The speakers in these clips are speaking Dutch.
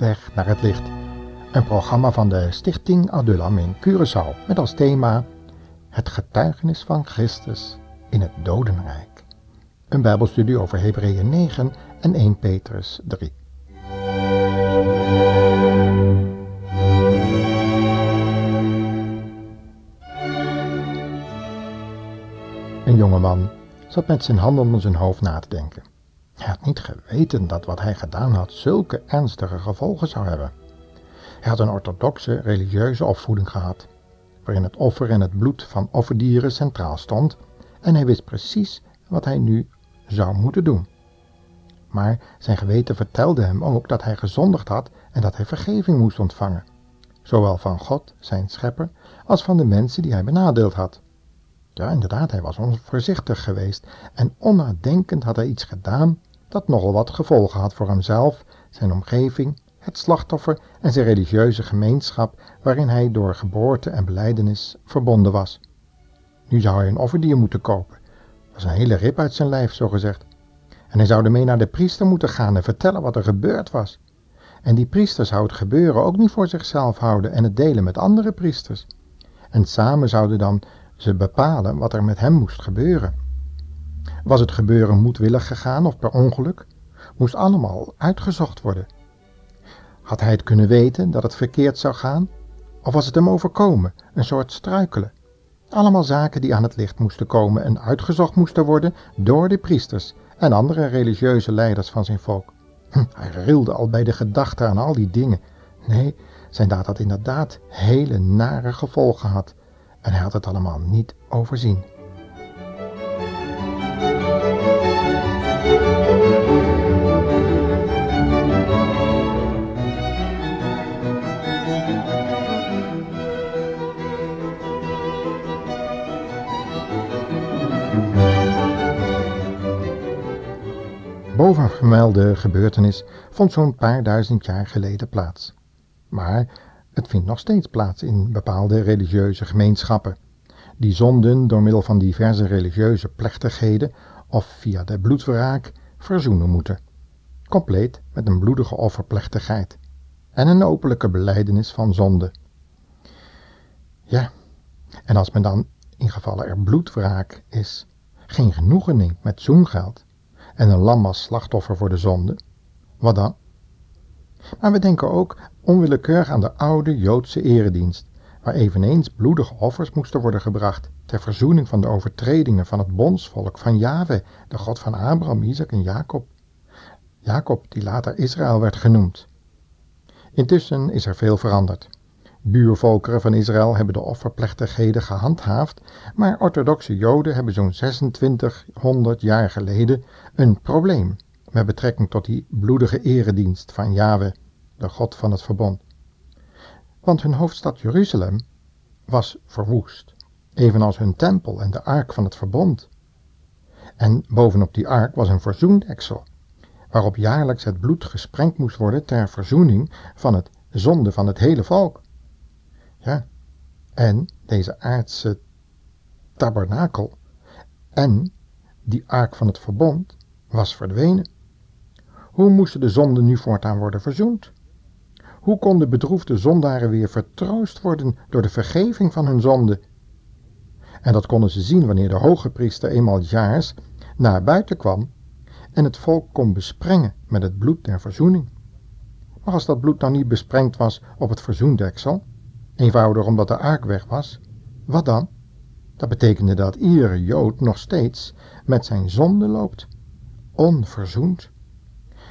Weg naar het licht. Een programma van de Stichting Adulam in Curaçao met als thema Het getuigenis van Christus in het dodenrijk. Een bijbelstudie over Hebreeën 9 en 1 Petrus 3. Een jongeman zat met zijn handen onder zijn hoofd na te denken. Hij had niet geweten dat wat hij gedaan had zulke ernstige gevolgen zou hebben. Hij had een orthodoxe religieuze opvoeding gehad, waarin het offer en het bloed van offerdieren centraal stond, en hij wist precies wat hij nu zou moeten doen. Maar zijn geweten vertelde hem ook dat hij gezondigd had en dat hij vergeving moest ontvangen, zowel van God, zijn schepper, als van de mensen die hij benadeeld had. Ja, inderdaad, hij was onvoorzichtig geweest en onnadenkend had hij iets gedaan dat nogal wat gevolgen had voor hemzelf, zijn omgeving, het slachtoffer en zijn religieuze gemeenschap waarin hij door geboorte en beleidenis verbonden was. Nu zou hij een offerdier moeten kopen. Dat was een hele rip uit zijn lijf, zo gezegd. En hij zou ermee naar de priester moeten gaan en vertellen wat er gebeurd was. En die priester zou het gebeuren ook niet voor zichzelf houden en het delen met andere priesters. En samen zouden dan ze bepalen wat er met hem moest gebeuren. Was het gebeuren moedwillig gegaan of per ongeluk? Moest allemaal uitgezocht worden. Had hij het kunnen weten dat het verkeerd zou gaan? Of was het hem overkomen, een soort struikelen? Allemaal zaken die aan het licht moesten komen en uitgezocht moesten worden door de priesters en andere religieuze leiders van zijn volk. Hm, hij rilde al bij de gedachte aan al die dingen. Nee, zijn daad had inderdaad hele nare gevolgen gehad en hij had het allemaal niet overzien. Bovengemelde gebeurtenis vond zo'n paar duizend jaar geleden plaats. Maar het vindt nog steeds plaats in bepaalde religieuze gemeenschappen. Die zonden door middel van diverse religieuze plechtigheden of via de bloedwraak verzoenen moeten. Compleet met een bloedige offerplechtigheid en een openlijke beleidenis van zonde. Ja, en als men dan in gevallen er bloedwraak is, geen genoegen neemt met zoengeld en een lam als slachtoffer voor de zonde, wat dan? Maar we denken ook onwillekeurig aan de oude Joodse eredienst, waar eveneens bloedige offers moesten worden gebracht ter verzoening van de overtredingen van het bondsvolk van Yahweh, de God van Abraham, Isaac en Jacob. Jacob, die later Israël werd genoemd. Intussen is er veel veranderd. Buurvolkeren van Israël hebben de offerplechtigheden gehandhaafd, maar orthodoxe Joden hebben zo'n 2600 jaar geleden een probleem met betrekking tot die bloedige eredienst van Yahweh, de God van het verbond. Want hun hoofdstad Jeruzalem was verwoest, evenals hun tempel en de ark van het verbond. En bovenop die ark was een verzoendeksel, waarop jaarlijks het bloed gesprengd moest worden ter verzoening van het zonde van het hele volk. Ja, en deze aardse tabernakel en die ark van het verbond was verdwenen. Hoe moesten de zonden nu voortaan worden verzoend? Hoe konden bedroefde zondaren weer vertroost worden door de vergeving van hun zonde? En dat konden ze zien wanneer de hoge priester eenmaal jaars naar buiten kwam en het volk kon besprengen met het bloed der verzoening. Maar als dat bloed nou niet besprengd was op het verzoendeksel, eenvoudig omdat de ark weg was, wat dan? Dat betekende dat iedere Jood nog steeds met zijn zonde loopt, onverzoend.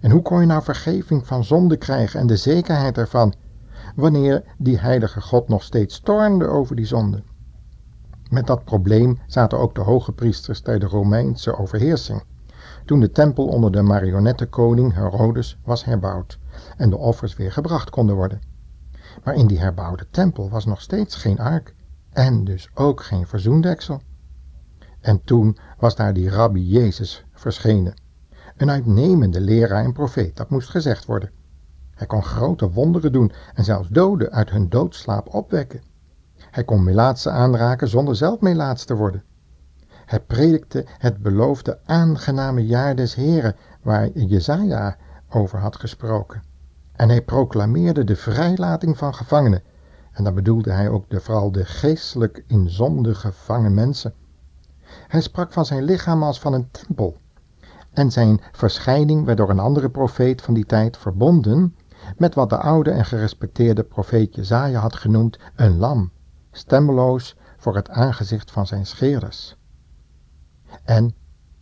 En hoe kon je nou vergeving van zonde krijgen en de zekerheid ervan, wanneer die heilige God nog steeds toornde over die zonde? Met dat probleem zaten ook de hoge priesters tijdens de Romeinse overheersing, toen de tempel onder de marionettenkoning Herodes was herbouwd en de offers weer gebracht konden worden. Maar in die herbouwde tempel was nog steeds geen ark en dus ook geen verzoendeksel. En toen was daar die rabbi Jezus verschenen, een uitnemende leraar en profeet, dat moest gezegd worden. Hij kon grote wonderen doen en zelfs doden uit hun doodslaap opwekken. Hij kon melaatsen aanraken zonder zelf melaats te worden. Hij predikte het beloofde aangename jaar des Heren, waar Jezaja over had gesproken. En hij proclameerde de vrijlating van gevangenen. En dan bedoelde hij ook de, vooral de geestelijk in zonde gevangen mensen. Hij sprak van zijn lichaam als van een tempel. En zijn verschijning werd door een andere profeet van die tijd verbonden met wat de oude en gerespecteerde profeet Jezaja had genoemd een lam, stemmeloos voor het aangezicht van zijn scheerders. En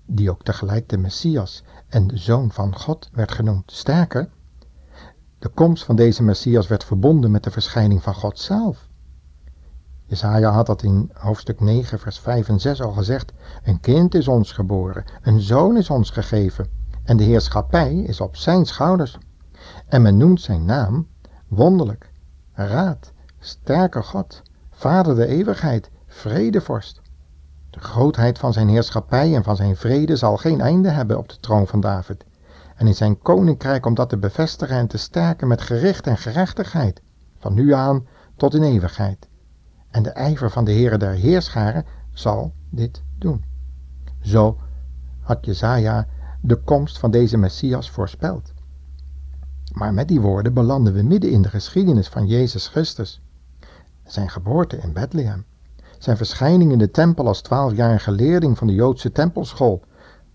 die ook tegelijk de Messias en de Zoon van God werd genoemd. Sterker, de komst van deze Messias werd verbonden met de verschijning van God zelf. Jesaja had dat in hoofdstuk 9, vers 5 en 6 al gezegd. Een kind is ons geboren, een zoon is ons gegeven, en de heerschappij is op zijn schouders. En men noemt zijn naam wonderlijk, raad, sterke God, vader de eeuwigheid, vredevorst. De grootheid van zijn heerschappij en van zijn vrede zal geen einde hebben op de troon van David. En in zijn koninkrijk om dat te bevestigen en te sterken met gericht en gerechtigheid, van nu aan tot in eeuwigheid. En de ijver van de Heere der Heerscharen zal dit doen. Zo had Jezaja de komst van deze Messias voorspeld. Maar met die woorden belanden we midden in de geschiedenis van Jezus Christus. Zijn geboorte in Bethlehem. Zijn verschijning in de tempel als twaalfjarige leerling van de Joodse tempelschool,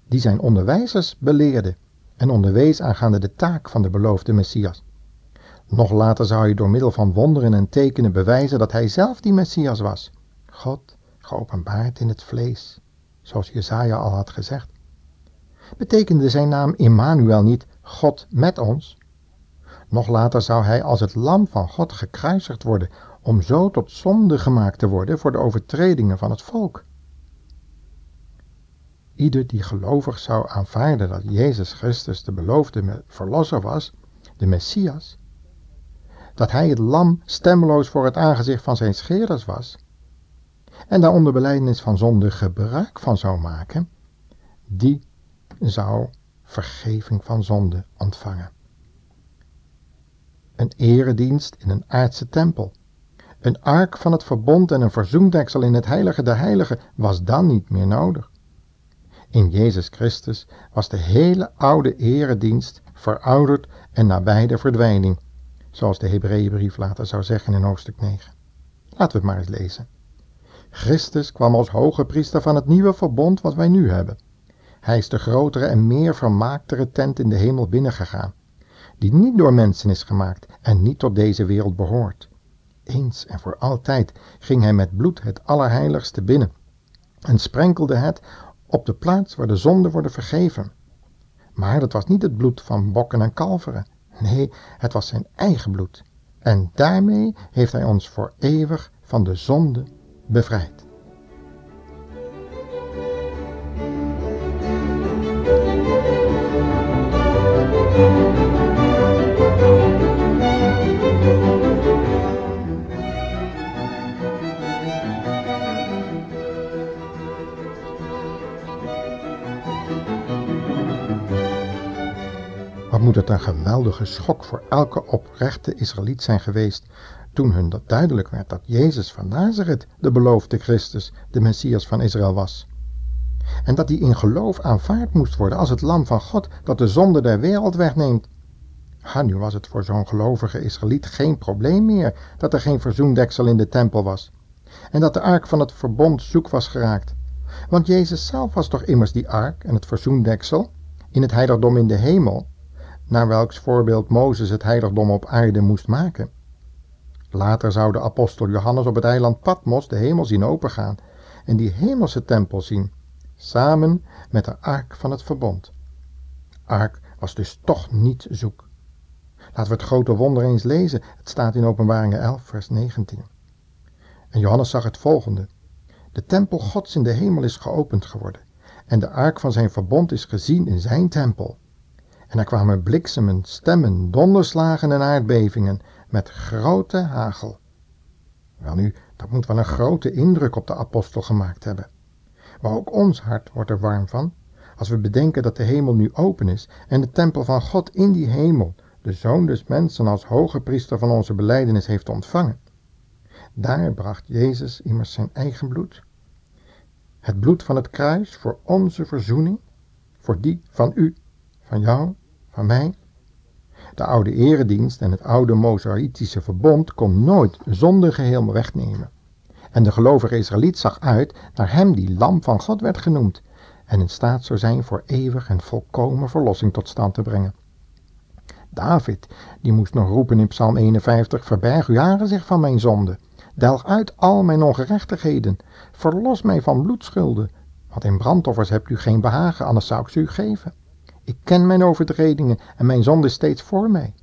die zijn onderwijzers beleerde en onderwees aangaande de taak van de beloofde Messias. Nog later zou hij door middel van wonderen en tekenen bewijzen dat hij zelf die Messias was. God, geopenbaard in het vlees, zoals Jesaja al had gezegd. Betekende zijn naam Immanuel niet God met ons? Nog later zou hij als het lam van God gekruisigd worden, om zo tot zonde gemaakt te worden voor de overtredingen van het volk. Ieder die gelovig zou aanvaarden dat Jezus Christus de beloofde verlosser was, de Messias, dat hij het lam stemloos voor het aangezicht van zijn scheerders was, en daar onder belijdenis van zonde gebruik van zou maken, die zou vergeving van zonde ontvangen. Een eredienst in een aardse tempel, een ark van het verbond en een verzoendeksel in het heilige der heiligen was dan niet meer nodig. In Jezus Christus was de hele oude eredienst verouderd en nabij de verdwijning, zoals de Hebreeënbrief later zou zeggen in hoofdstuk 9. Laten we het maar eens lezen. Christus kwam als hoge priester van het nieuwe verbond wat wij nu hebben. Hij is de grotere en meer vermaaktere tent in de hemel binnengegaan, die niet door mensen is gemaakt en niet tot deze wereld behoort. Eens en voor altijd ging hij met bloed het allerheiligste binnen en sprenkelde het op de plaats waar de zonden worden vergeven. Maar dat was niet het bloed van bokken en kalveren. Nee, het was zijn eigen bloed. En daarmee heeft hij ons voor eeuwig van de zonde bevrijd. Het een geweldige schok voor elke oprechte Israëliet zijn geweest toen hun dat duidelijk werd dat Jezus van Nazareth de beloofde Christus, de Messias van Israël was. En dat hij in geloof aanvaard moest worden als het lam van God dat de zonde der wereld wegneemt. Ha, nu was het voor zo'n gelovige Israëliet geen probleem meer dat er geen verzoendeksel in de tempel was. En dat de ark van het verbond zoek was geraakt. Want Jezus zelf was toch immers die ark en het verzoendeksel in het heiligdom in de hemel naar welks voorbeeld Mozes het heiligdom op aarde moest maken. Later zou de apostel Johannes op het eiland Patmos de hemel zien opengaan en die hemelse tempel zien, samen met de ark van het verbond. Ark was dus toch niet zoek. Laten we het grote wonder eens lezen. Het staat in Openbaringen 11, vers 19. En Johannes zag het volgende. De tempel Gods in de hemel is geopend geworden en de ark van zijn verbond is gezien in zijn tempel. En er kwamen bliksemen, stemmen, donderslagen en aardbevingen met grote hagel. Welnu, dat moet wel een grote indruk op de apostel gemaakt hebben. Maar ook ons hart wordt er warm van, als we bedenken dat de hemel nu open is en de tempel van God in die hemel, de Zoon des Mensen als hoge priester van onze beleidenis heeft ontvangen. Daar bracht Jezus immers zijn eigen bloed. Het bloed van het kruis voor onze verzoening, voor die van u, van jou van mij. De oude eredienst en het oude Mosaïtische verbond kon nooit zonde geheel wegnemen. En de gelovige Israëliet zag uit naar hem die lam van God werd genoemd en in staat zou zijn voor eeuwig en volkomen verlossing tot stand te brengen. David, die moest nog roepen in Psalm 51, verberg uw aangezicht van mijn zonde. Delg uit al mijn ongerechtigheden. Verlos mij van bloedschulden. Want in brandoffers hebt u geen behagen, anders zou ik ze u geven. Ik ken mijn overtredingen en mijn zonde steeds voor mij.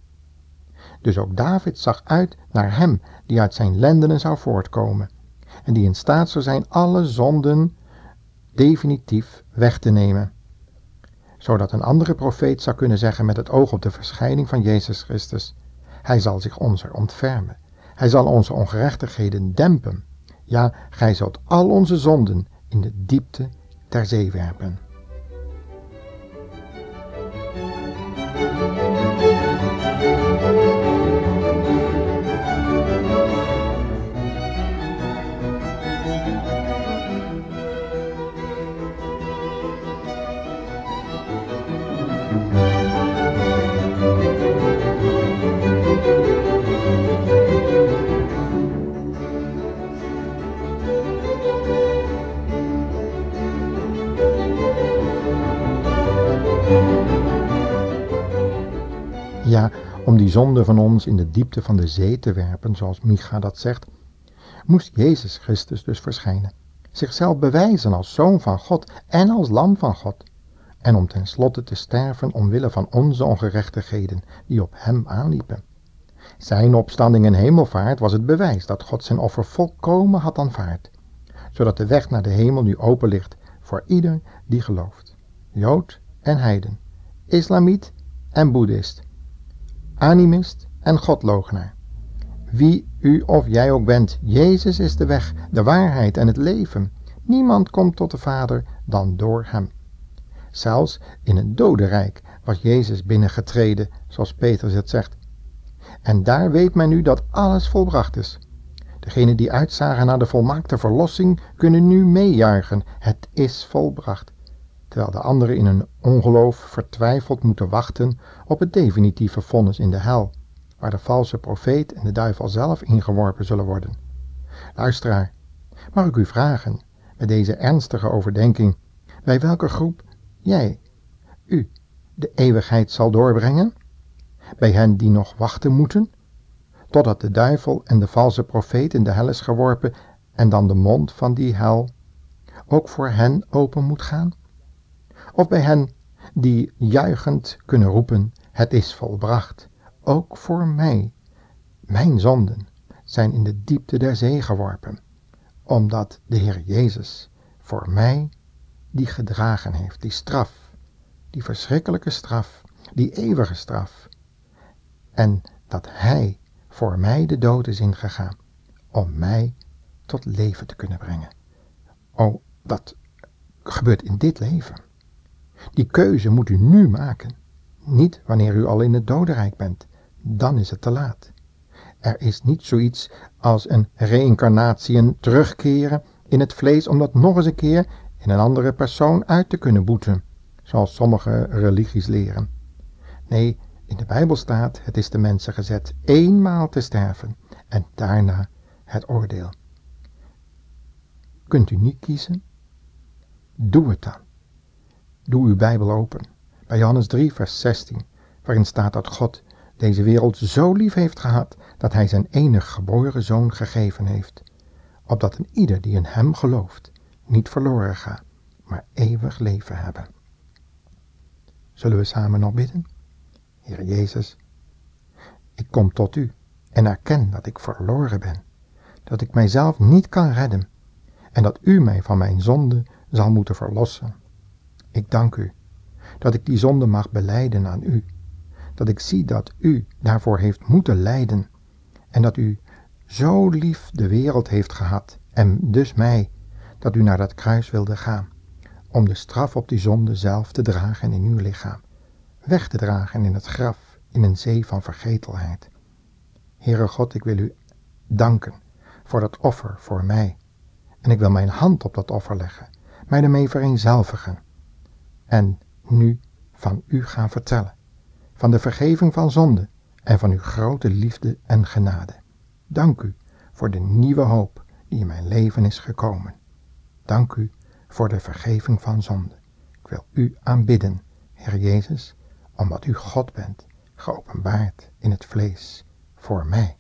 Dus ook David zag uit naar hem die uit zijn lendenen zou voortkomen. En die in staat zou zijn alle zonden definitief weg te nemen. Zodat een andere profeet zou kunnen zeggen met het oog op de verschijning van Jezus Christus. Hij zal zich onze ontfermen. Hij zal onze ongerechtigheden dempen. Ja, gij zult al onze zonden in de diepte ter zee werpen. Ja, om die zonde van ons in de diepte van de zee te werpen, zoals Micha dat zegt, moest Jezus Christus dus verschijnen. Zichzelf bewijzen als zoon van God en als lam van God. En om tenslotte te sterven omwille van onze ongerechtigheden die op hem aanliepen. Zijn opstanding en hemelvaart was het bewijs dat God zijn offer volkomen had aanvaard, zodat de weg naar de hemel nu open ligt voor ieder die gelooft. Jood en heiden, islamiet en boeddhist animist en godloogenaar. Wie u of jij ook bent, Jezus is de weg, de waarheid en het leven. Niemand komt tot de Vader dan door hem. Zelfs in het dodenrijk was Jezus binnengetreden, zoals Petrus het zegt. En daar weet men nu dat alles volbracht is. Degenen die uitzagen naar de volmaakte verlossing kunnen nu meejuichen. Het is volbracht terwijl de anderen in hun ongeloof vertwijfeld moeten wachten op het definitieve vonnis in de hel, waar de valse profeet en de duivel zelf ingeworpen zullen worden. Luisteraar, mag ik u vragen, met deze ernstige overdenking, bij welke groep jij, u, de eeuwigheid zal doorbrengen? Bij hen die nog wachten moeten, totdat de duivel en de valse profeet in de hel is geworpen en dan de mond van die hel ook voor hen open moet gaan? Of bij hen die juichend kunnen roepen, het is volbracht, ook voor mij. Mijn zonden zijn in de diepte der zee geworpen, omdat de Heer Jezus voor mij die gedragen heeft, die straf, die verschrikkelijke straf, die eeuwige straf. En dat Hij voor mij de dood is ingegaan, om mij tot leven te kunnen brengen. Oh, dat gebeurt in dit leven. Die keuze moet u nu maken, niet wanneer u al in het dodenrijk bent. Dan is het te laat. Er is niet zoiets als een reïncarnatie, een terugkeren in het vlees om dat nog eens een keer in een andere persoon uit te kunnen boeten, zoals sommige religies leren. Nee, in de Bijbel staat, het is de mensen gezet eenmaal te sterven en daarna het oordeel. Kunt u niet kiezen? Doe het dan. Doe uw Bijbel open, bij Johannes 3, vers 16, waarin staat dat God deze wereld zo lief heeft gehad dat hij zijn enig geboren zoon gegeven heeft, opdat een ieder die in hem gelooft niet verloren gaat, maar eeuwig leven hebben. Zullen we samen nog bidden? Heer Jezus, ik kom tot u en erken dat ik verloren ben, dat ik mijzelf niet kan redden en dat u mij van mijn zonde zal moeten verlossen. Ik dank u dat ik die zonde mag beleiden aan u, dat ik zie dat u daarvoor heeft moeten lijden en dat u zo lief de wereld heeft gehad en dus mij, dat u naar dat kruis wilde gaan, om de straf op die zonde zelf te dragen in uw lichaam, weg te dragen in het graf, in een zee van vergetelheid. Heere God, ik wil u danken voor dat offer voor mij, en ik wil mijn hand op dat offer leggen, mij ermee vereenzelvigen en nu van u gaan vertellen. van de vergeving van zonde en van uw grote liefde en genade. Dank u voor de nieuwe hoop die in mijn leven is gekomen. Dank u voor de vergeving van zonde. Ik wil u aanbidden, Heer Jezus, omdat u God bent, geopenbaard in het vlees voor mij.